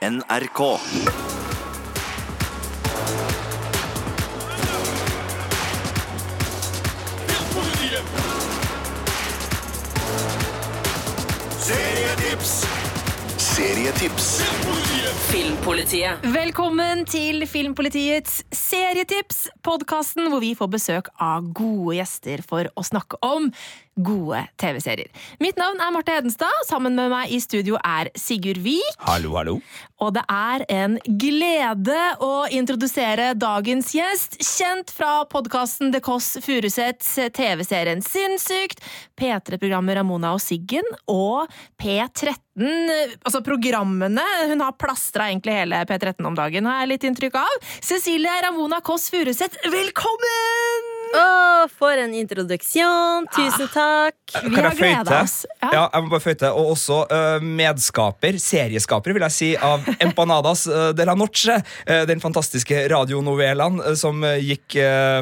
NRK. Serietips. Serietips. Filmpolitiet. Velkommen til Filmpolitiets serietips, podkasten hvor vi får besøk av gode gjester for å snakke om gode TV-serier. Mitt navn er Marte Hedenstad, sammen med meg i studio er Sigurd Vik. Hallo, hallo. Og det er en glede å introdusere dagens gjest, kjent fra podkasten The Kåss Furuseths, TV-serien Sinnssykt, P3-programmet Ramona og Siggen og P13. Altså programmene hun har plastra egentlig hele P13 om dagen, har jeg litt inntrykk av. Cecilie Ramona Kåss Furuseth, velkommen! Å, for en introduksjon! Tusen takk. Vi har gleda oss. Ja. Ja, jeg må bare føyte. Og også uh, medskaper, serieskaper, vil jeg si, av Empanadas uh, de la Noche. Uh, den fantastiske radionovelaen som gikk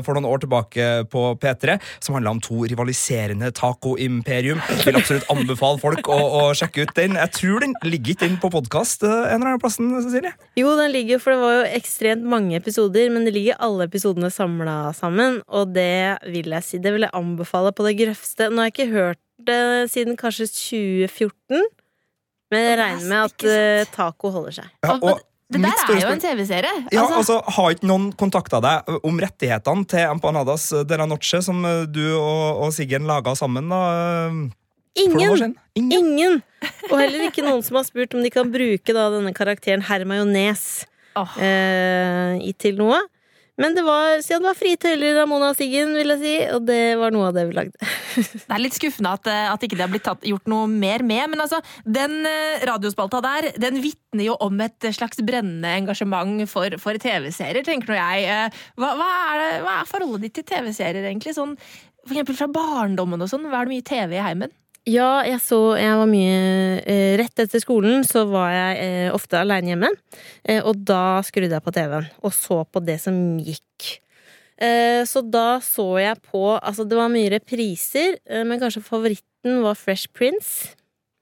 for noen år tilbake på P3. Som handla om to rivaliserende taco-imperium. Vil absolutt anbefale folk å, å sjekke ut den. Jeg tror den ligger ikke inn på podkast en eller annen plassen, Cecilie. Jo, den ligger for det var jo ekstremt mange episoder, men det ligger alle episodene samla sammen, og det vil jeg si. Det vil jeg anbefale på det grøvste. Nå har jeg ikke hørt det siden kanskje 2014, men jeg regner med at eh, taco holder seg. Ja, Og- det der er jo en TV-serie. Ja, Altså, altså, Har ikke noen kontakta deg om rettighetene til Empanadas de la Noche, som øh, du og, og Siggen laga sammen? da? Ingen! Ingen? Ingen! Og heller ikke noen som har spurt om de kan bruke da denne karakteren herr Majones åh. eh, til noe. Men det var, siden det var frie tøyler Ramona og Siggen, vil jeg si, og det var noe av det vi lagde. Det er litt skuffende at, eh, at ikke det har blitt tatt, gjort noe mer med. Men altså, den eh, radiospalta der den vitner jo om et slags brennende engasjement for, for TV-serier, tenker nå jeg. Eh, Hva, hva, er det, hva er forholdet ditt til TV-serier, egentlig? Sånn, for eksempel fra barndommen og sånn. hva er det mye TV i heimen? Ja, jeg så Jeg var mye eh, Rett etter skolen så var jeg eh, ofte aleine hjemme. Eh, og da skrudde jeg på TV-en og så på det som gikk. Så da så jeg på Altså, det var mye repriser, men kanskje favoritten var Fresh Prince.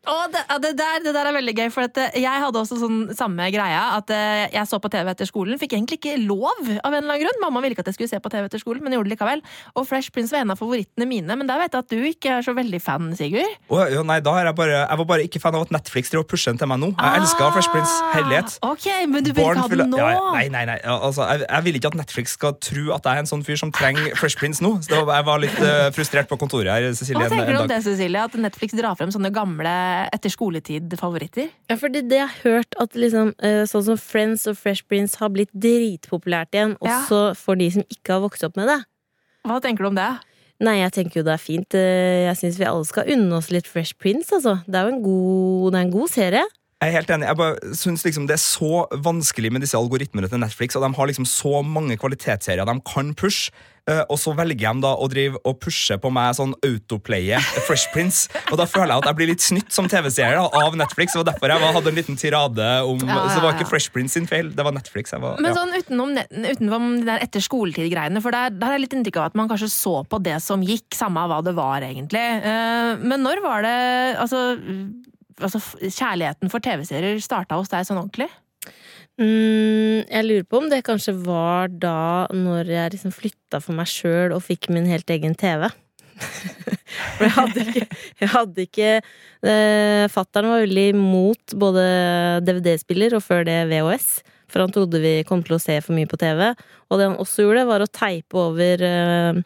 Å, det, det, der, det der er veldig gøy, for eh, jeg hadde også sånn samme greia. At eh, jeg så på TV etter skolen. Fikk egentlig ikke lov, av en eller annen grunn. Mamma ville ikke at jeg skulle se på TV etter skolen, men jeg gjorde det likevel. Og Fresh Prince var en av favorittene mine, men der vet jeg at du ikke er så veldig fan, Sigurd. Oh, ja, nei, da er jeg, bare, jeg var bare ikke fan av at Netflix drev og pusher den til meg nå. Jeg elska Fresh Prince. Herlighet. Ah, Ok, men du vil ikke ha den nå? Ja, nei, nei, nei. Altså, jeg, jeg vil ikke at Netflix skal tro at jeg er en sånn fyr som trenger Fresh Prince nå. Så var, jeg var litt uh, frustrert på kontoret her, Cecilie. Hva en- tenker du om det, Cecilie? At Netflix drar frem sånne gamle etter skoletid-favoritter? Ja, fordi det jeg har hørt at liksom, eh, sånn som Friends og Fresh Prince har blitt dritpopulært igjen, Ja. også for de som ikke har vokst opp med det. Hva tenker du om det? Nei, jeg tenker jo det er fint. Eh, Jeg syns vi alle skal unne oss litt Fresh Prince, altså. Det er jo en god, det er en god serie. Jeg er helt enig. Jeg bare synes liksom Det er så vanskelig med disse algoritmene til Netflix, og de har liksom så mange kvalitetsserier de kan pushe. Eh, og så velger de da å drive og pushe på meg sånn autoplaye Fresh Prince. Og da føler jeg at jeg blir litt snytt som TV-seer av Netflix. Og derfor jeg var, hadde en liten tirade om Ja, ja, Så det var ikke Fresh Prince sin feil, det var Netflix. Jeg var, Men sånn utenom, utenom de der etter skoletid-greiene, for der, der jeg litt inntrykk av at man kanskje så på det som gikk, samme hva det var, egentlig. Eh, Men når var det altså, altså kjærligheten for TV-serier starta hos deg sånn ordentlig? Mm, jeg lurer på om det kanskje var da når jeg liksom flytta for meg sjøl og fikk min helt egen TV. For jeg hadde ikke, jeg hadde ikke eh, Fattern var veldig imot både DVD-spiller og før det VHS. For han trodde vi kom til å se for mye på TV. Og det han også gjorde, var å teipe over eh,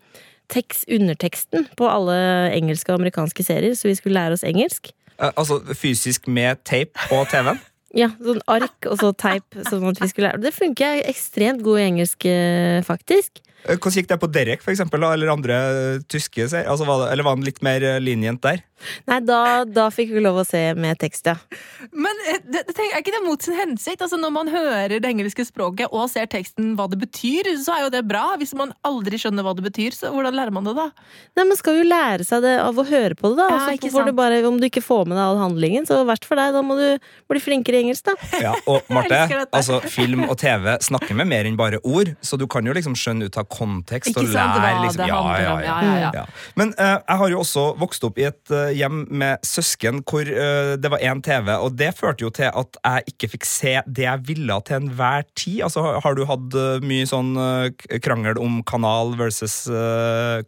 tekst, underteksten på alle engelske og amerikanske serier, så vi skulle lære oss engelsk. Eh, Altså fysisk med tape på TV-en. Ja, sånn ark og så teip. Sånn at. Det funker ekstremt god i engelsk, eh, faktisk. Eh, Hvordan gikk det på Derek, for eksempel, eller andre tyske serier? Altså, var det, eller var han litt mer eh, linjent der? Nei, da, da fikk vi lov å se med tekst, ja. Men eh, det, det, er ikke det mot sin hensikt? Altså Når man hører det engelske språket og ser teksten hva det betyr, så er jo det bra. Hvis man aldri skjønner hva det betyr, så hvordan lærer man det da? Nei, Man skal jo lære seg det av å høre på det, da. Ja, får du bare, om du ikke får med deg all handlingen, så verst for deg. Da må du bli flinkere i engelsk, da. Ja, og Marte, altså film og TV snakker med mer enn bare ord, så du kan jo liksom skjønne ut av kontekst Ikke og lære liksom. Ja, ja, ja. Ja. Men uh, jeg har jo også vokst opp i et eh, hjem med søsken hvor uh, det var én TV, og det førte jo til at jeg ikke fikk se det jeg ville til enhver tid. Altså, har- du hatt mye sånn krangel om kanal versus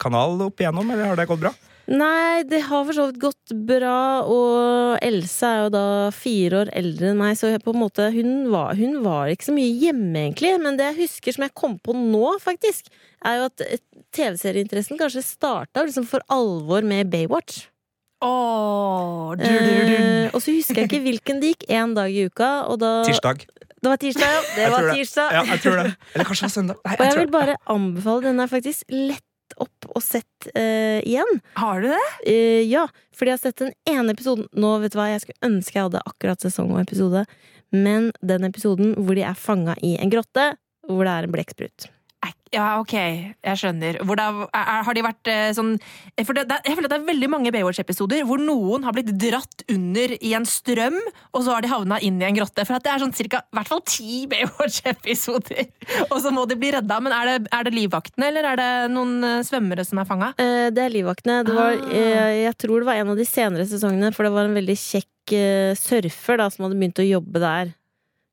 kanal opp igjennom, eller har det gått bra? Nei, det har for så vidt gått bra, og Else er jo da fire år eldre enn meg, så på en måte, hun var, hun var ikke så mye hjemme, egentlig. Men det jeg husker som jeg kom på nå, faktisk, er jo at eh, TV-serieinteressen kanskje starta liksom for alvor med Baywatch. Åh, du, du, du. Eh, og så husker jeg ikke hvilken det gikk, én dag i uka, og da Tirsdag. Det var tirsdag, ja. Det Jeg var tirsdag. det. Ja, jeg tror det. Eller kanskje det var søndag. Nei, Og jeg jeg vil bare anbefale den er faktisk lett og sett uh, igjen. Har du det? Uh, ja, fordi jeg har sett den ene episoden Nå vet du hva, Jeg skulle ønske jeg hadde akkurat sesong og episode, men den episoden hvor de er fanga i en grotte, hvor det er en blekksprut. Ja, ok, jeg skjønner. Det er, har de vært eh, sånn For det, det, jeg føler at det er veldig mange Baywatch-episoder hvor noen har blitt dratt under i en strøm, og så har de havna inn i en grotte. For det er sånn cirka, i hvert fall ti Baywatch-episoder! Og så må de bli redda. Men er det, er det livvaktene, eller er det noen eh, svømmere som er fanga? Eh, det er livvaktene. Det var, Ah. eh, jeg tror det var en av de senere sesongene, for det var en veldig kjekk eh, surfer da, som hadde begynt å jobbe der.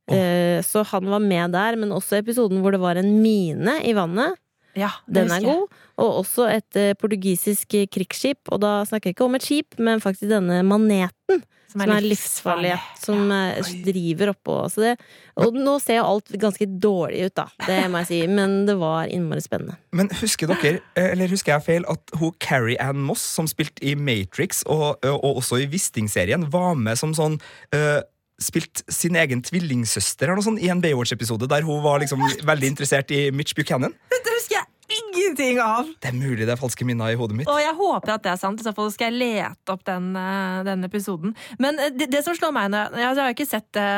Eh, så han var med der, men også episoden hvor det var en mine i vannet. Ja, Den er god. Og også et eh, portugisisk eh, krigsskip. Og da snakker jeg ikke om et skip, men faktisk denne maneten. Som er livsfarlig. Som ja. driver oppå. Så det, og nå ser jo alt ganske dårlig ut, da. Det må jeg si. Men det var innmari spennende. Men husker dere, eller husker jeg feil, at hun Carrie Ann Moss, som spilte i Matrix og, og også i Wisting-serien, var med som sånn uh, Spilt sin egen tvillingsøster eller noe sånt, i en Baywatch-episode der hun var liksom veldig interessert i Mitch Buchanan. Dette husker jeg ingenting av! Det er mulig det er falske minner i hodet mitt. Og jeg håper at det er sant. I så fall skal jeg lete opp den, eh, den episoden. Men eh, det, det som slår meg når jeg, jeg har ikke sett det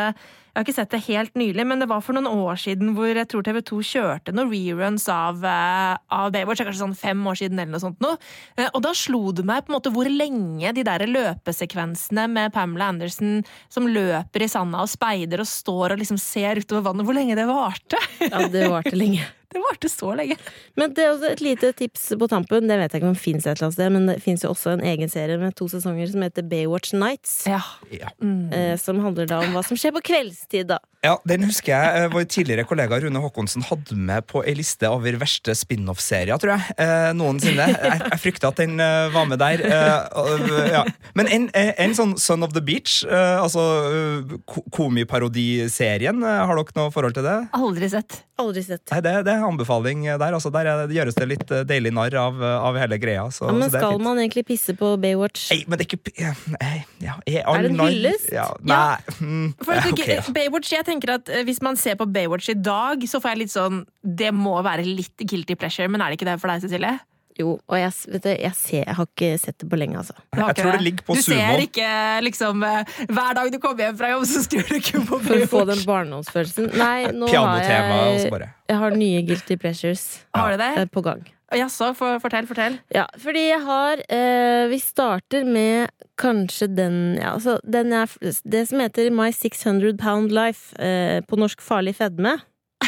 jeg har ikke sett det helt nylig, men det var for noen år siden hvor jeg tror TV2 kjørte noen reruns av, eh, av Baywatch. Kanskje sånn fem år siden eller noe sånt noe. Eh, Og da slo det meg på en måte hvor lenge de der løpesekvensene med Pamela Anderson som løper i sanda og speider og står og liksom ser utover vannet, hvor lenge det varte. Ja, det varte lenge. Det varte så lenge. Men det er også et lite tips på tampen. Det vet jeg ikke om det fins et eller annet sted, men det fins jo også en egen serie med to sesonger som heter Baywatch Nights. Ja. Ja. Mm. som handler da om hva som skjer på kveldstid, da. Ja, Den husker jeg eh, vår tidligere kollega Rune Håkonsen hadde med på ei liste over verste spin-off-serier, tror jeg. Eh, noensinne. Jeg, jeg frykter at den uh, var med der. Uh, ja. Men en, en, sånn Son of the Beach, uh, altså komiparodiserien, har dere noe forhold til det? Aldri sett. Aldri sett. Nei, det, det er anbefaling der. Altså, der er, det gjøres det litt deilig narr av, av hele greia. Så, Ja, men så det er skal fint. man egentlig pisse på Baywatch? Nei, men det er ikke ja, ja, er, Er det en hyllest? Ja, nei. mm, For okay, ja. Baywatch, jeg tenker at eh, Hvis man ser på Baywatch i dag, så får jeg litt sånn Det må være litt guilty pleasure, men er det ikke det for deg, Cecilie? Jo, og jeg, vet du, jeg, ser, jeg har ikke sett det på lenge, altså. Du Jeg tror det ligger på Du Sumo. ser ikke liksom eh, Hver dag du kommer hjem fra jobb, så skrur du ikke på For å få den Baywatch. barndomsfølelsen. Nei, nå har jeg Jeg har nye guilty pleasures Har du det? eh, på gang. Jaså, for, fortell, fortell. Ja, fordi jeg har eh, Vi starter med kanskje den ja, altså, den er, Det som heter My 600 Pound Life, eh, på norsk Farlig fedme.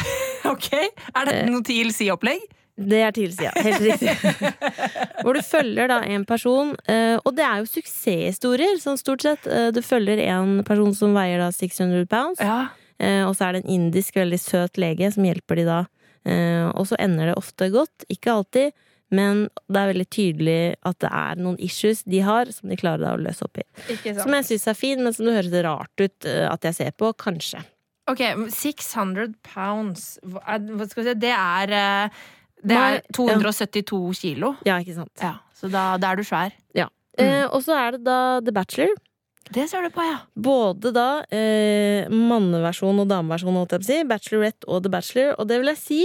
Ok, Er dette noe TLC-opplegg? Det er tilsida. Helt riktig. Hvor du følger da en person, eh, og det er jo suksesshistorier, sånn stort sett. Eh, Du følger en person som veier da 600 pounds, Ja. eh, og så er det en indisk, veldig søt lege som hjelper de da. Eh, Og så ender det ofte godt. Ikke alltid, men det er veldig tydelig at det er noen issues de har, som de klarer å løse opp i. Som jeg syns er fin, men som det høres rart ut eh, at jeg ser på. Kanskje. Ok, 600 pounds. Hva er- skal vi si? Det er eh, Det er 272 kilo. Ja, ikke sant. Ja, så da, da er du svær. Eh, og så er det da The Bachelor. Det ser du på, ja. Både da eh, manneversjon og dameversjon, holdt jeg på å si. Bachelorette og The Bachelor. Og det vil jeg si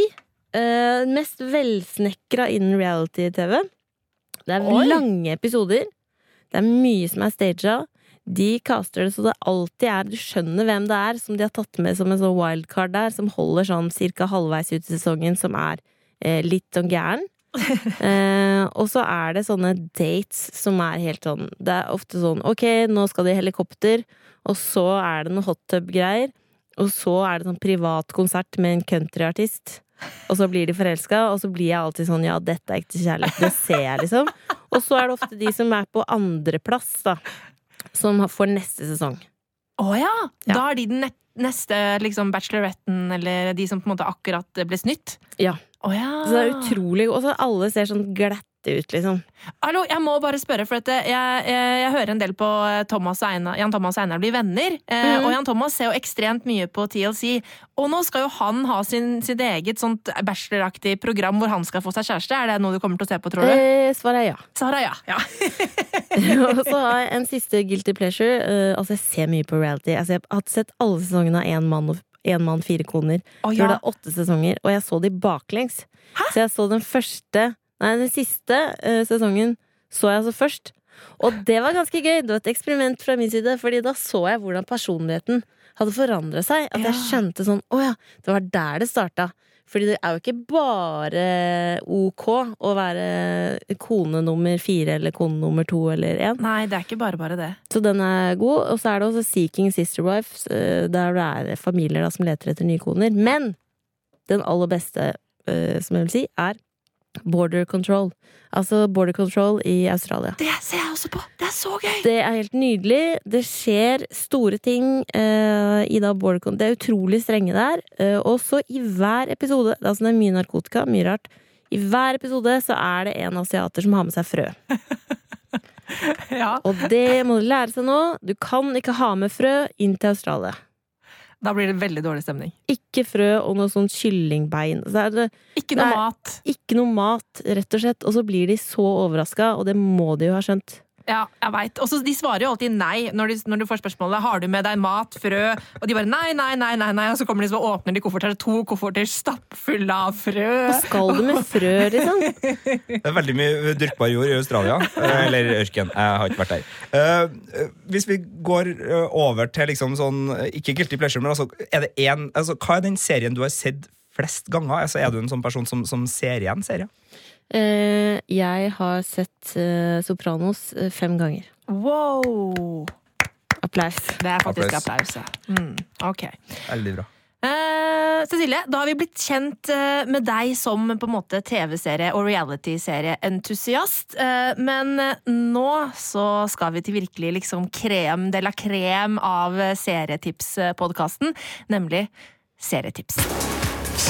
eh, mest velsnekra innen reality-TV. Det er Oi. lange episoder. Det er mye som er staged. De caster det så det alltid er Du skjønner hvem det er som de har tatt med som en sånn wildcard der, som holder sånn cirka halvveis ut i sesongen, som er eh, litt sånn gæren. eh, og så er det sånne dates som er helt sånn Det er ofte sånn ok, nå skal de i helikopter, og så er det noe hot tub-greier. Og så er det sånn privat konsert med en countryartist. Og så blir de forelska, og så blir jeg alltid sånn ja, dette er ekte kjærlighet. Det ser jeg, liksom. Og så er det ofte de som er på andreplass, da. Som får neste sesong. Å ja! Ja. Da er de den neste liksom, bacheloretten, eller de som på en måte akkurat ble snytt? Ja. Å ja. Så det er utrolig Og så alle ser sånn glatte ut, liksom. Hallo, jeg må bare spørre, for jeg, jeg, jeg hører en del på eh, Thomas Einar, Jan Thomas og Einar blir venner. Mhm. Og Jan Thomas ser jo ekstremt mye på TLC. Og nå skal jo han ha sin, sitt eget sånt bacheloraktig program hvor han skal få seg kjæreste. Er det noe du kommer til å se på, tror du? Eh, svaret er ja. Sara, ja. ja. og så har jeg en siste guilty pleasure. Eh, altså, jeg ser mye på reality. Jeg har sett alle sesongene av Én mann og en mann, fire koner. Oh, Jeg tror det er åtte sesonger, og jeg så de baklengs. Så jeg så den første Nei, den siste uh, sesongen så jeg altså først. Og det var ganske gøy. Det var et eksperiment fra min side, Fordi da så jeg hvordan personligheten hadde forandra seg. At jeg skjønte sånn Å ja, det var der det starta. Fordi det er jo ikke bare ok å være kone nummer fire eller kone nummer to eller én. Nei, det er ikke bare bare det. Så den er god. Og så er det også Seeking Sister Wives, eh, der det er familier da, som leter etter nye koner. Men den aller beste, eh, som jeg vil si, er Border Control. Altså Border Control i Australia. Det ser jeg også på! Det er så gøy! Det er helt nydelig. Det skjer store ting uh, i da Border Control. Det er utrolig strenge der. Uh, og så i hver episode Altså det er mye narkotika, mye rart. I hver episode så er det en asiater som har med seg frø. Ja, Og det må du lære seg nå. Du kan ikke ha med frø inn til Australia. Da blir det veldig dårlig stemning. Ikke frø og noe sånn kyllingbein. Så er det Ikke noe mat. ikke noe mat, rett og slett. Og så blir de så overraska, og det må de jo ha skjønt. Ja, jeg vet. Og så De svarer jo alltid nei når, de, når du får spørsmålet har du med deg mat, frø. Og de bare nei, nei, nei, nei, nei. Og så kommer de og åpner de kofferter, to kofferter stappfulle av frø. Hva skal du med frø, liksom? Det er veldig mye dyrkbar jord i Australia. eh, Eller ørken. Jeg har ikke vært der. Eh, hvis vi går eh, over til liksom sånn eh, Ikke guilty pleasure, men altså, er det en, altså, hva er den serien du har sett flest ganger? Altså, er du en sånn person som, som ser igjen serier? Eh, jeg har sett eh, Sopranos eh, fem ganger. Wow! Applaus. Det er faktisk Applaus. ja. Mm, ok. Veldig bra. Eh, Cecilie, da har vi blitt kjent eh, med deg som på en måte TV-serie- og realityserieentusiast. Uh, men eh, nå så skal vi til virkelig liksom krem de la krem av eh, serietipspodkasten, nemlig Serietips.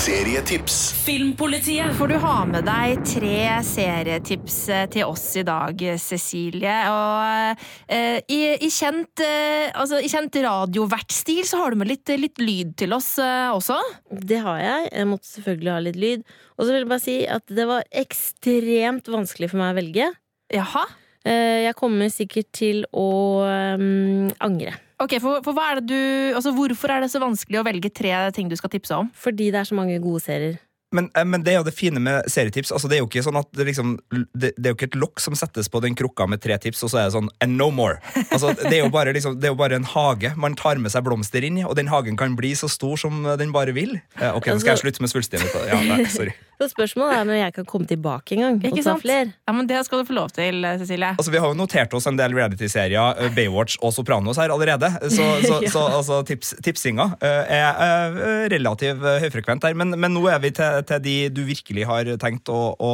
Serietips. Filmpolitiet. For du har med deg tre serietips eh, til oss i dag, Cecilie. Og eh, i, i, kjent, eh, altså, i kjent radiovertstil så har du med litt, litt lyd til oss eh, også. Det har jeg. Jeg måtte selvfølgelig ha litt lyd. Og så vil jeg bare si at det var ekstremt vanskelig for meg å velge. Jaha. Eh, jeg kommer sikkert til å um, angre. Ok, for, for hva er det du, altså Hvorfor er det så vanskelig å velge tre ting du skal tipse om? Fordi det er så mange gode serier. Men, eh, men det er jo det fine med serietips. Altså, det er jo ikke sånn at det, liksom, det, det er jo ikke et lokk som settes på den krukka med tre tips, og så er det sånn and no more. Altså, det, er jo bare, liksom, det er jo bare en hage man tar med seg blomster inn i, og den hagen kan bli så stor som den bare vil. Eh, ok, nå skal jeg slutte med svulstien. Ja, nei, sorry. Så spørsmålet er når jeg kan komme tilbake en gang og ta flere. Ja, men Det skal du få lov til, Cecilie. Altså, Vi har jo notert oss en del reality-serier, eh, Baywatch og Sopranos her allerede. Så, så, Ja. så altså, tips, tipsinga eh, er eh, relativt høyfrekvent her. Men, men nå er vi til, til de du virkelig har tenkt å, å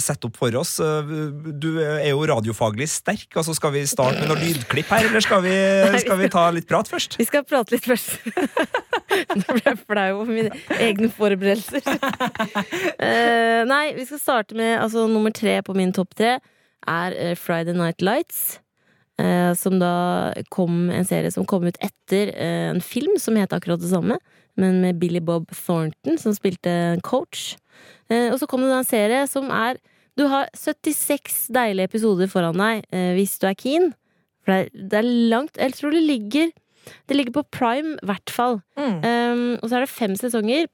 sette opp for oss. Du er jo radiofaglig sterk. altså Skal vi starte med noen lydklipp her, eller skal vi, skal vi ta litt prat først? Vi skal prate litt først. Nå ble jeg flau over mine egne forberedelser. Eh, nei, vi skal starte med altså, nummer tre på min topp tre. Er uh, Friday Night Lights. Uh, som da kom en serie som kom ut etter en film som het akkurat det samme, men med Billy Bob Thornton som spilte coach. Og så kom det da en serie som er Du har 76 deilige episoder foran deg hvis du er keen. For det er, det er langt Jeg tror det ligger Det ligger på prime, i hvert fall. Mm. Um, og så er det fem sesonger.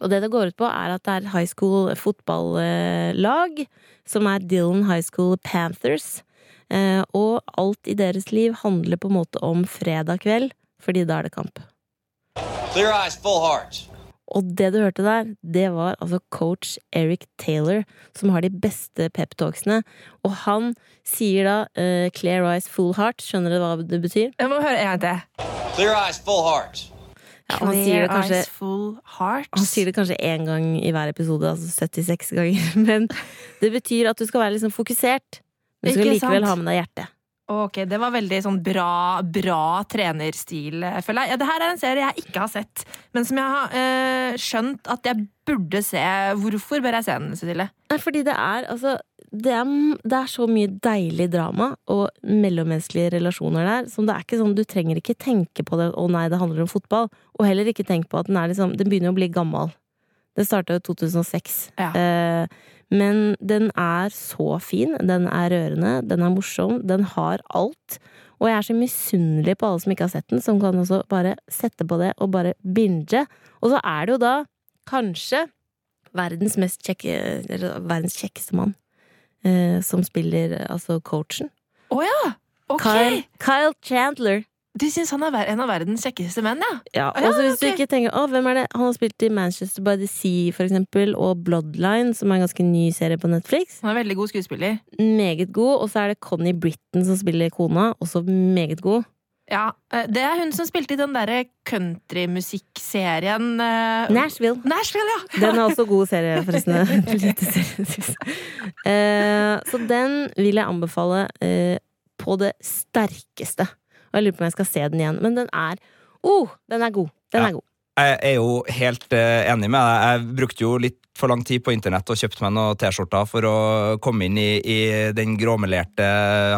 Og det det går ut på, er at det er high school fotballag, som er Dillon High School Panthers. Eh, og alt i deres liv handler på en måte om fredag kveld, fordi da er det kamp. Clear eyes, full heart. Og det du hørte der, det var altså coach Eric Taylor, som har de beste peptalksene. Og han sier da uh, 'clear eyes, full heart'. Skjønner du hva det betyr? Jeg må høre en gang til. Clear eyes, full heart. Ja, han, sier det kanskje, han sier det kanskje én gang i hver episode, altså 76 ganger. Men det betyr at du skal være liksom fokusert. Du skal likevel ha med deg hjertet. Ok, Det var veldig sånn bra, bra trenerstil, føler jeg. Ja, det her er en serie jeg ikke har sett, men som jeg har øh, skjønt at jeg burde se. Hvorfor bør jeg se den, Cecilie? Fordi det er altså det er, det er så mye deilig drama og mellommenneskelige relasjoner der. Som det er ikke sånn, Du trenger ikke tenke på det 'å nei, det handler om fotball'. Og heller ikke tenk på at den er liksom Den begynner å bli gammel. Det starta jo 2006. Ja. Eh, men den er så fin. Den er rørende. Den er morsom. Den har alt. Og jeg er så misunnelig på alle som ikke har sett den, som kan også bare sette på det og bare binge. Og så er det jo da kanskje verdens mest kjekke verdens kjekkeste mann. Eh, som spiller altså coachen. Å ja! Ok! Kyle, Kyle Chandler. Du syns han er en av verdens kjekkeste menn, ja? Ja, og så hvis du ikke tenker Å, hvem er det? Han har spilt i Manchester by the Sea, for eksempel, og Bloodline, som er en ganske ny serie på Netflix. Han er veldig god skuespiller. Meget god. Og så er det Connie Britton som spiller kona, også meget god. Ja, eh, Det er hun som spilte i den derre countrymusikkserien eh, Nashville. Nashville, ja! Den er også god serie, forresten. Lite serie. Eh, så den vil jeg anbefale uh, på det sterkeste. Og jeg lurer på om jeg skal se den igjen. Men den er oh, den er god. Den Ja. er god. Jeg er jo helt eh, enig med deg. Jeg brukte jo litt for lang tid på internett og kjøpte meg noen T-skjorter for å komme inn i, i den gråmelerte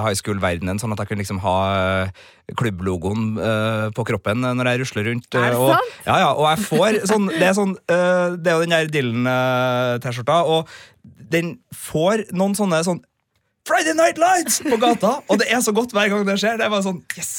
high school-verdenen, sånn at jeg kunne liksom ha eh, klubblogoen uh, på kroppen når jeg rusler rundt. Er eh, og? Ja, ja, og jeg får sånn Det er, sånn, uh, det er jo den der Dylan-T-skjorta, og den får noen sånne sånn Friday Night Lights på gata! Og det er så godt hver gang det skjer. Det er bare sånn Yes!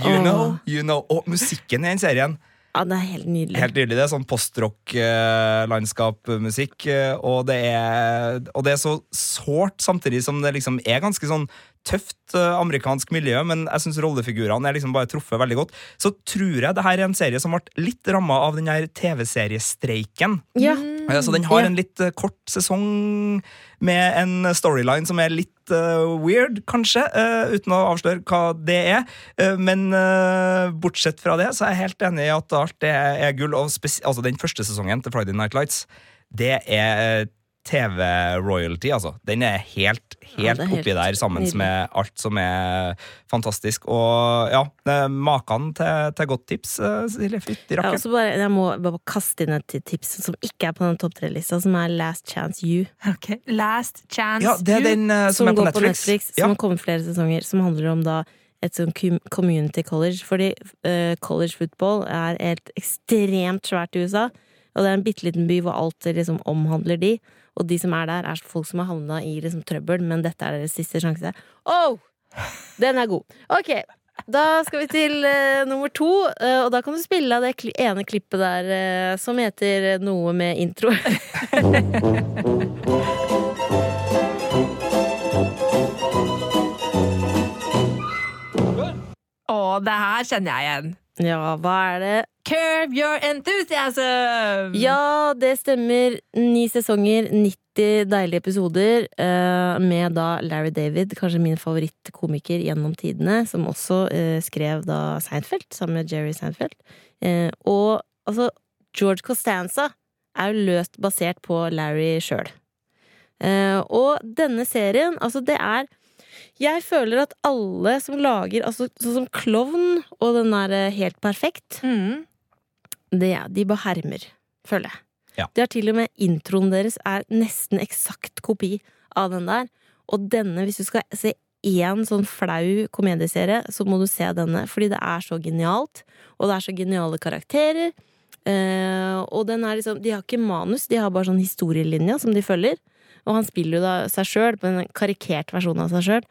You know, you know. Og musikken i den serien Ja, det er helt nydelig. Helt nydelig. Det er sånn postrock-landskap-musikk. og, det er, og det er så sårt, samtidig som det liksom er ganske sånn tøft eh, amerikansk miljø, men jeg syns rollefigurene er liksom bare truffet veldig godt. Så tror jeg det her er en serie som ble litt ramma av den her TV-seriestreiken. Ja. Eh, Så den har en litt eh, kort sesong med en storyline som er litt eh, weird, kanskje, eh, uten å avsløre hva det er. Men bortsett fra det, så er jeg helt enig i at alt det er gull. Og altså, den første sesongen til Friday Night Lights, det er TV-royalty, altså. Den er helt, helt ja, er helt oppi der sammen nydelig. med alt som er fantastisk. Og ja, maken til, til godt tips, eh, Silje. Fytti rakkeren. bare, jeg må bare kaste inn et tips som ikke er på den topp tre-lista, som er Last Chance You. Okay. Last Chance Ja, det er den eh, som, Som, er på går på Netflix. Netflix, Ja. som har kommet flere sesonger, som handler om da et sånn community college. Fordi uh, college football er helt ekstremt svært i USA. Og det er en bitte liten by hvor alt liksom omhandler de. Og de som er der, er folk som har havna i liksom trøbbel, men dette er deres siste sjanse. Oh! Den er god. Ok, da skal vi til uh, nummer to. uh, og da kan du spille av det kli ene klippet der uh, som heter noe med intro. Å, det her kjenner jeg igjen. Ja, hva er det? Curve your enthusiasm! Ja, det stemmer. Ni sesonger, 90 deilige episoder, eh, med da Larry David, kanskje min favorittkomiker gjennom tidene, som også eh, skrev da Seinfeld, sammen med Jerry Seinfeld. Eh, og altså, George Costanza er jo løst basert på Larry sjøl. Og denne serien, altså, det er Jeg føler at alle som lager altså, Sånn som Klovn og den der eh, Helt perfekt, Mm. det, de bare hermer, føler jeg. Ja. De har til og med introen deres er nesten eksakt kopi av den der. Og denne, hvis du skal se én sånn flau komedieserie, så må du se denne, fordi det er så genialt. Og det er så geniale karakterer. Eh, og den er liksom De har ikke manus, de har bare sånn historielinja som de følger. Og han spiller jo da seg sjøl, på en karikert versjon av seg sjøl.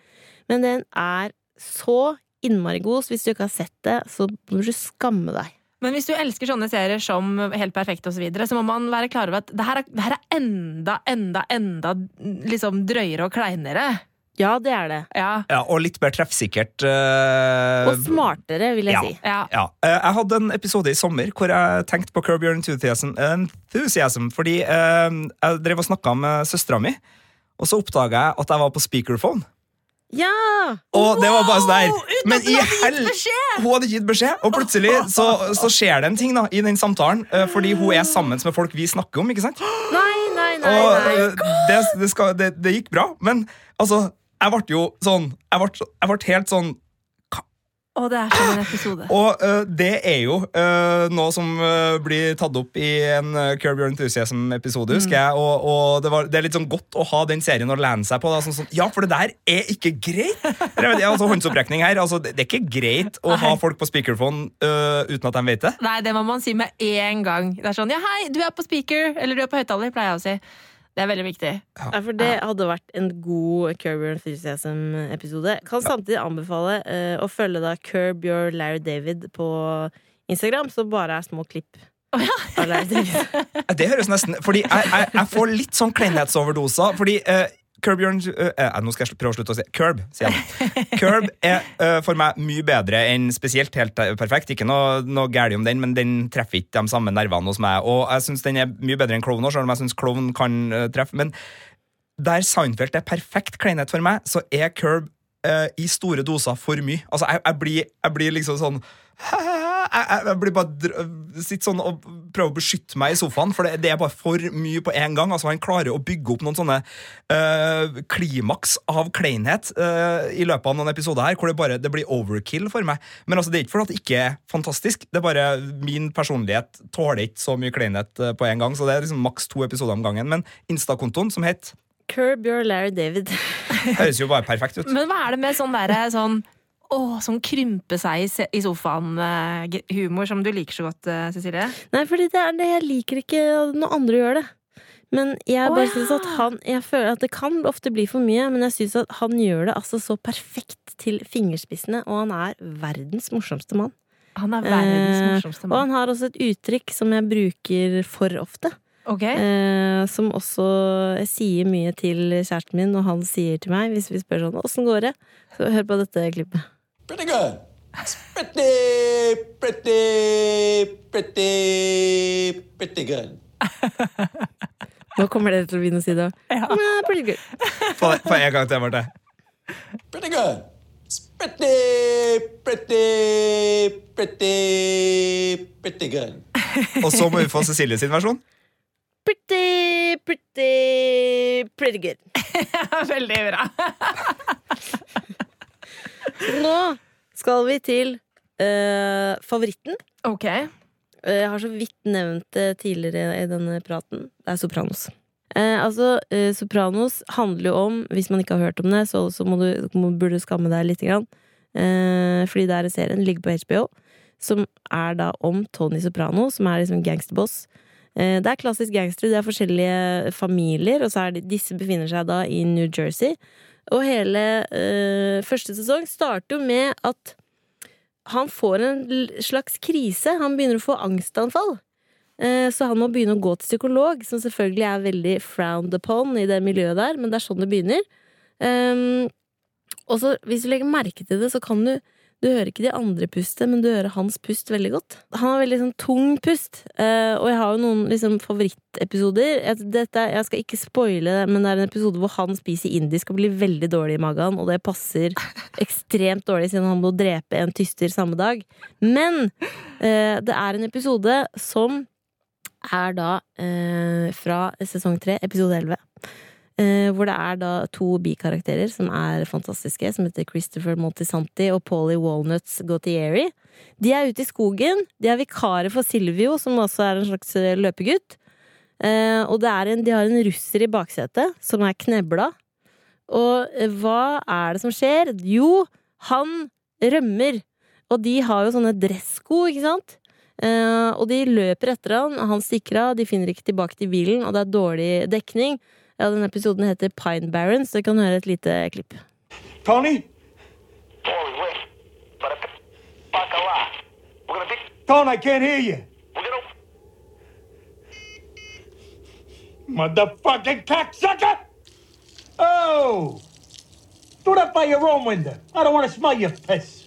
Men den er så innmari god, så hvis du ikke har sett det, så bør du skamme deg. Men hvis du elsker sånne serier som Helt perfekt og så, videre, så må man være klar over at det her er, det her er enda, enda, enda liksom drøyere og kleinere. Ja, det er det. Ja. Ja, og litt mer treffsikkert. Uh... Og smartere, vil jeg ja. si. ja. Ja, Uh, Jeg hadde en episode i sommer hvor jeg tenkte på Curb Your Enthusiasm, enthusiasm fordi uh, jeg drev og snakka med søstera mi, og så oppdaga jeg at jeg var på speakerphone. Ja! Og det var bare sånn der uten Men hun hadde gitt hel... beskjed! Hun hadde gitt beskjed, og plutselig så, så skjer det en ting da i den samtalen. eh, Fordi hun er sammen med folk vi snakker om, ikke sant? Nei, nei, nei. Og nei. eh, det, det, skal, det, det gikk bra, men altså jeg ble jo sånn Jeg ble, jeg ble helt sånn Og det er som en episode. Og uh, det er jo uh, noe som uh, blir tatt opp i en Curb Your Enthusiasm-episode, husker jeg. Og, og det, var, det er litt sånn godt å ha den serien å lene seg på. Da, sånn, sånn, ja, for det der er ikke greit! Altså, håndsopprekning her. Altså, det, det er ikke greit å ha folk på speakerphone uten at de vet det. Nei, det må man si med en gang. Det er sånn ja, hei, du er på speaker, eller du er på høyttaler, pleier jeg å si. Det er veldig viktig. Ja, for det hadde vært en god Curb Your Enthusiasm-episode. Kan samtidig anbefale uh, å følge da Curb Your Larry David på Instagram, så bare er små klipp. Larry David. Det høres nesten Fordi jeg, jeg, jeg får litt sånn kleinhetsoverdoser. Fordi eh, Curb Your eh, Nå skal jeg prøve å slutte å si Curb, sier. Curb er uh, for meg mye bedre enn spesielt helt perfekt. Ikke noe, noe galt om den, men den treffer ikke de samme nervene hos meg. Og jeg syns den er mye bedre enn Klovn òg, selv om jeg syns Klovn kan uh, treffe. Men der Seinfeld er perfekt kleinhet for meg, så er Curb i store doser for mye. Altså, jeg, jeg, blir, jeg blir liksom sånn jeg, blir bare dr- sitter sånn og prøver å beskytte meg i sofaen, for det, det er bare for mye på en gang. Altså Han klarer å bygge opp noen sånne uh, klimaks av kleinhet uh, i løpet av noen episoder her, hvor det bare det blir overkill for meg. Men altså det er ikke fordi det ikke er fantastisk, det er bare min personlighet tåler ikke så mye kleinhet uh, på en gang, så det er liksom maks to episoder om gangen. Men Insta-kontoen, som het Curb Your Larry David. Høres jo bare perfekt ut. Men hva er det med sånn derre sånn Åh, sånn krympe seg i sofaen-humor som du liker så godt, eh, Cecilie? Nei, fordi det er det jeg liker ikke når andre gjør det. Men jeg bare ja. synes at han Jeg føler at det kan ofte bli for mye, men jeg syns at han gjør det altså så perfekt til fingerspissene, og han er verdens morsomste mann. Han er verdens Eh, morsomste Og han har også et uttrykk som jeg bruker for ofte. Ok? Eh, som også sier mye til kjæresten min, og han sier til meg hvis vi spør sånn 'åssen går det?' Så hør på dette klippet. Pretty good. It's pretty, pretty, pretty, pretty good. Nå kommer dere til å begynne å si det. Ja. pretty good. Få en gang til, Marte. Pretty good. It's pretty, pretty, pretty, pretty good. Og så må vi få Cecilie sin versjon. Pretty, pretty, pretty good. Veldig bra. Nå skal vi til uh, favoritten. Ok. Eh, Jeg har så vidt nevnt det tidligere i denne praten. Det er Sopranos. Eh, altså, eh, Sopranos handler jo om, hvis man ikke har hørt om det, så, så må du, må, burde du skamme deg litt. Grann. Eh, fordi det er en serie, ligger på HBO, som er da om Tony Soprano, som er liksom gangsterboss. Eh, det er klassisk gangster, det er forskjellige familier, og så er de, disse befinner seg da i New Jersey. Og hele eh, første sesong starter jo med at han får en slags krise. Han begynner å få angstanfall. Eh, Så han må begynne å gå til psykolog, som selvfølgelig er veldig frowned upon i det miljøet der, men det er sånn det begynner. Um, og så, hvis du legger merke til det, så kan du Du hører ikke de andre puste, men du hører hans pust veldig godt. Han har veldig sånn tung pust, eh, og jeg har jo noen liksom favorittepisoder. Dette, jeg skal ikke spoile men det er en episode hvor han spiser indisk og blir veldig dårlig i magen, og det passer ekstremt dårlig siden han må drepe en tyster samme dag. Men eh, det er en episode som er da eh, fra sesong tre, episode 11. Eh, hvor det er da to bikarakterer som er fantastiske, som heter Christopher Montisanti og Polly Walnuts Gautieri. De er ute i skogen. De er vikarer for Silvio, som også er en slags eh, løpegutt. Eh, og en, de har en russer i baksetet som er knebla. Og hva er det som skjer? Jo, han rømmer. Og de har jo sånne dressko, ikke sant? Og de løper etter han, han stikker av. De finner ikke tilbake til bilen, og det er dårlig dekning. Ja, denne episoden heter Pine Barrens, så jeg kan høre et lite klipp. Tony? Tony, I can't hear you. Motherfucking cocksucker! Oh! Throw that by your own window. I don't want to smell your piss.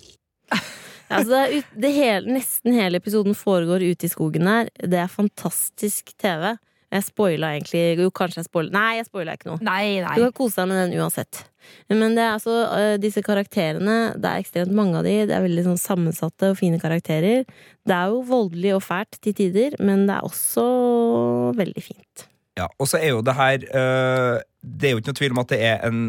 Altså, det er ut, det hele, nesten hele episoden foregår ute i skogen her. Det er fantastisk TV. Jeg spoila egentlig Jo, kanskje jeg spoila Nei, jeg spoila ikke noe. Nei, nei. Du kan kose deg med den uansett. Men det er altså, øh, disse karakterene, det er ekstremt mange av de. Det er veldig sånn sammensatte og fine karakterer. Det er jo voldelig og fælt til tider, men det er også veldig fint. Ja, og så er jo det her øh, Det er jo ikke noe tvil om at det er en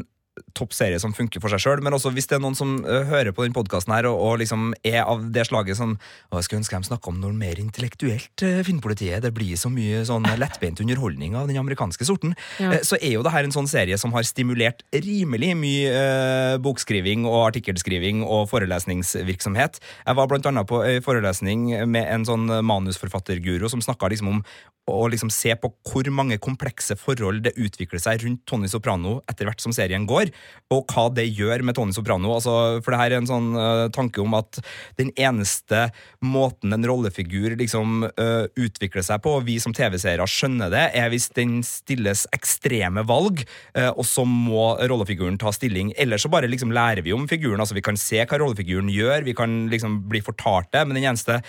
topp serie som funker for seg sjøl. Men også hvis det er noen som eh, hører på den podkasten her og, og liksom er av det slaget som å, Jeg skulle ønske de snakka om noe mer intellektuelt, Finnpolitiet. Det blir så mye sånn lettbeint underholdning av den amerikanske sorten. Ja. Eh, så er jo det her en sånn serie som har stimulert rimelig mye eh, bokskriving og artikkelskriving og forelesningsvirksomhet. Jeg var blant annet på en forelesning med en sånn manusforfatterguro som snakka liksom om å liksom se på hvor mange komplekse forhold det utvikler seg rundt Tony Soprano etter hvert som serien går, og hva det gjør med Tony Soprano. Altså, for det her er en sånn uh, tanke om at den eneste måten en rollefigur liksom uh, utvikler seg på, og vi som TV-seere skjønner det, er hvis den stilles ekstreme valg, uh, og så må rollefiguren ta stilling. Ellers så bare liksom lærer vi om figuren. altså Vi kan se hva rollefiguren gjør, vi kan liksom bli fortalt det, men den eneste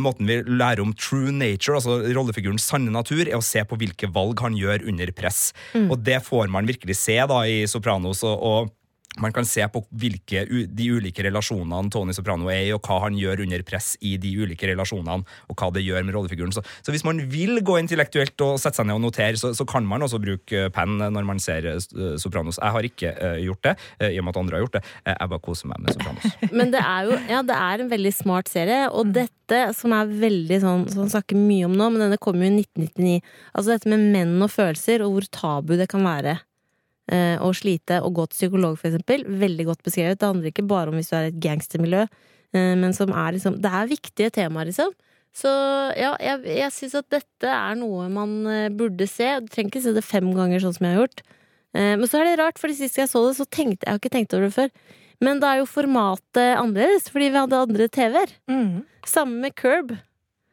måten vi lærer om true nature, altså rollefigurens sanne natur, er å se på hvilke valg han gjør under press. Og det får man virkelig se da i Sopranos. Og, og man kan se på hvilke de ulike relasjonene Tony Soprano er i, og hva han gjør under press i de ulike relasjonene, og hva det gjør med rollefiguren. Så, så hvis man vil gå intellektuelt og sette seg ned og notere, så, så kan man også bruke penn når man ser eh, Sopranos. Jeg har ikke uh, gjort det, uh, i og med at andre har gjort det. Jeg bare koser meg med Sopranos. Men det er jo ja, det er en veldig smart serie, og dette som er veldig sånn Som man snakker mye om nå, men denne kom jo i 1999. Altså dette med menn og følelser, og hvor tabu det kan være. Eh, Å slite og gå til psykolog, for eksempel. Veldig godt beskrevet. Det handler ikke bare om hvis du er i et gangstermiljø, eh, men som er liksom Det er viktige temaer, liksom. Så ja, jeg, jeg syns at dette er noe man eh, burde se. Du trenger ikke se det fem ganger, sånn som jeg har gjort. Eh, Men så er det rart, for sist jeg så det, så tenkte jeg har ikke tenkt over det før. Men da er jo formatet annerledes, fordi vi hadde andre TV-er. Mm. Samme med Curb.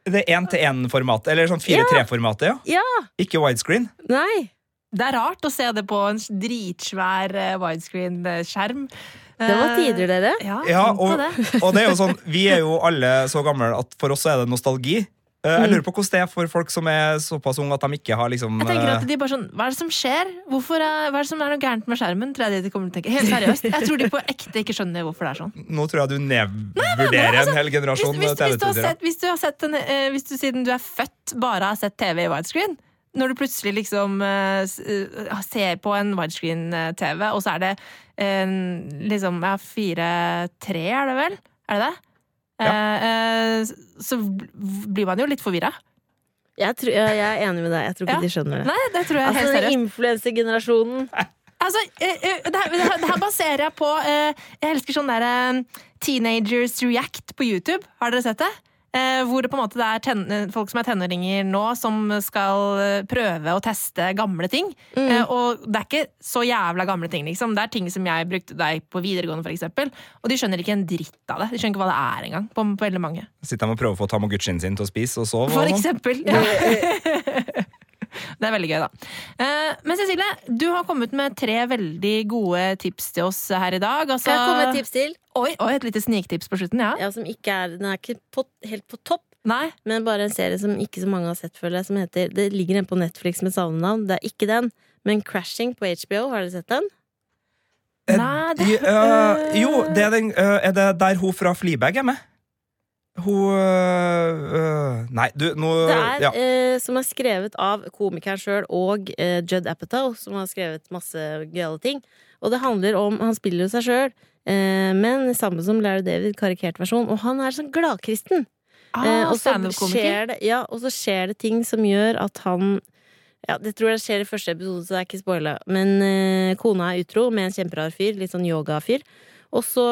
Det én-til-én-formatet, eller sånn 4-3-formatet, ja. Ja! Ikke widescreen. Nei! Det er rart å se det på en dritsvær eh, widescreen-skjerm. Det var tider, dere. Ja, Ja, og, det. og det er jo sånn, vi er jo alle så gamle at for oss er det nostalgi. Eh, Jeg Mm. lurer på hvordan det er for folk som er såpass unge at de ikke har liksom Jeg tenker eh, at de bare sånn, Hva er det som skjer? Hvorfor er, hva er det som er noe gærent med skjermen? Tror jeg de kommer til å tenke. Helt seriøst. Jeg tror de på ekte ikke skjønner hvorfor det er sånn. Nå tror jeg du nedvurderer en hel Hvis, generasjon hvis, hvis, hvis, du har sett en, eh, hvis du siden du er født bare har sett TV i widescreen, når du plutselig liksom uh, eh, ser på en widescreen-TV, og så er det eh, liksom ja, fire-tre, er det vel? Er det det? Ja. Uh, så blir man jo litt forvirra. Jeg, tror, jeg, jeg er enig med deg. Jeg tror ikke Ja. de skjønner det. Nei, det tror jeg Altså, helt influensergenerasjonen. Altså, eh, eh, det, her, det, her, baserer jeg på eh, Jeg elsker sånn der eh, Teenagers React på YouTube. Har dere sett det? Eh, hvor det på en måte det er ten eh, folk som er tenåringer nå, som skal eh, prøve å teste gamle ting. Eh, og det er ikke så jævla gamle ting, liksom. Det er ting som jeg brukte deg på videregående, for eksempel. Og de skjønner ikke en dritt av det. De skjønner ikke hva det er engang. På, på veldig mange. Sitter de og prøver å få Tamaguchien sin til å spise, og så For eksempel. Ja. Det er veldig gøy, da. Eh, men Cecilie, du har kommet med tre veldig gode tips til oss her i dag. Altså, jeg komme med et tips til? Oi, oi, et lite sniktips på slutten, ja. Ja, som ikke er, den er ikke på, helt på topp, Nei. men bare en serie som ikke så mange har sett, føler jeg. Som heter, det ligger en på Netflix med samme navn. Det er ikke den, men Crashing på HBO. Har dere sett den? Nei, det- de, eh, jo, det er, den, uh, er det der hun fra Fleabag er med? Hun øh, eh, Nei, du, nå Det er ja. eh, som er skrevet av komikeren sjøl og eh, Judd Apatow, som har skrevet masse gøyale ting. Og det handler om Han spiller jo seg sjøl, eh, men samme som Larry David, karikert versjon. Og han er sånn gladkristen. Eh, Ah, og, så skjer det, ja, og så skjer det ting som gjør at han ja, Det tror jeg skjer i første episode, så det er ikke spoila. Men eh, kona er utro med en kjemperar fyr, litt sånn yogafyr. Og så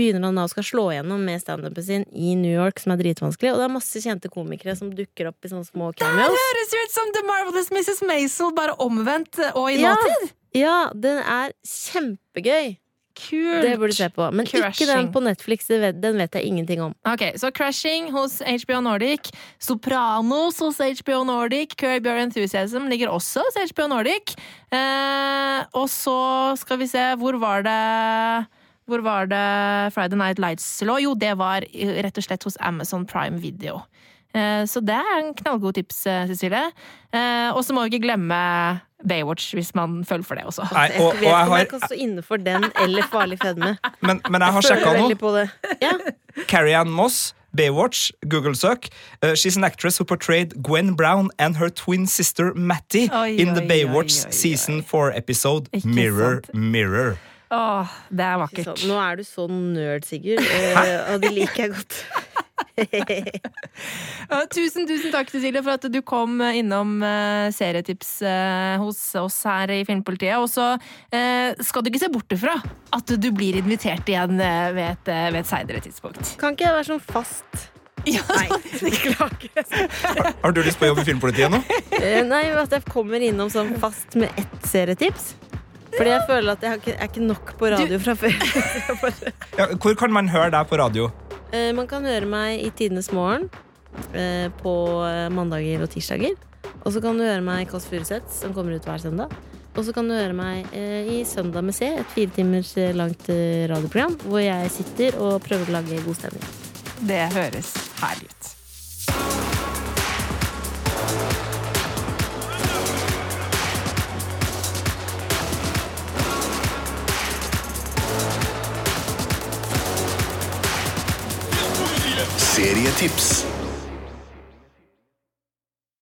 begynner han da å skal slå igjennom med standupen sin i New York, som er dritvanskelig. Og det er masse kjente komikere som dukker opp i sånne små Det cameos. høres jo ut som The Marvelous Mrs. Maisel, bare omvendt eh, og i Ja. nåtid! Ja, den er kjempegøy. Kult! Det burde du se på. Men ikke den på Netflix, den vet jeg ingenting om. Ok, så Crashing hos HBO Nordic. Sopranos hos HBO Nordic. Curb Your Enthusiasm ligger også hos HBO Nordic. Eh, og så skal vi se, hvor var det Hvor var det Friday Night Lights lå? Jo, det var rett og slett hos Amazon Prime Video. Eh, så det er en knallgod tips, eh, Cecilie. Eh, og så må vi ikke glemme Baywatch, hvis man følger for det også. Nei, og, og vet jeg ikke om har, jeg kan stå inne for den eller farlig fedme. men, men jeg har Føler sjekka nå. Ja. Carrie Ann Moss, Baywatch, Google søk. Uh, she's an actress who portrayed Gwen Brown and her twin sister Matty Oi, in the oi, Baywatch oi, oi, oi. season 4 episode Ikke Mirror sant. Mirror. Åh, det er vakkert. Sånn. Nå er du sånn nerd, Sigurd, eh, og det liker jeg godt. Tusen, tusen takk Cecilie, for at du kom innom eh, serietips eh, hos oss her i Filmpolitiet. Og så eh, skal du ikke se bort ifra at du blir invitert igjen ved et, ved et seinere tidspunkt. Kan ikke jeg være sånn fast? Ja, Nei, beklager. Har du lyst på å jobbe i Filmpolitiet nå? Nei, at jeg kommer innom sånn fast med ett serietips. Fordi jeg føler at jeg har ikke, er ikke nok på radio fra før. Ja, hvor kan man høre deg på radio? Eh, Man kan høre meg i Tidenes morgen eh, på eh, mandager og tirsdager. Og så kan du høre meg i Kåss Furuseth, som kommer ut hver søndag. Og så kan du høre meg eh, i Søndag med C, et fire timers eh, langt eh, radioprogram, hvor jeg sitter og prøver å lage god stemning. Det høres herlig ut. serietips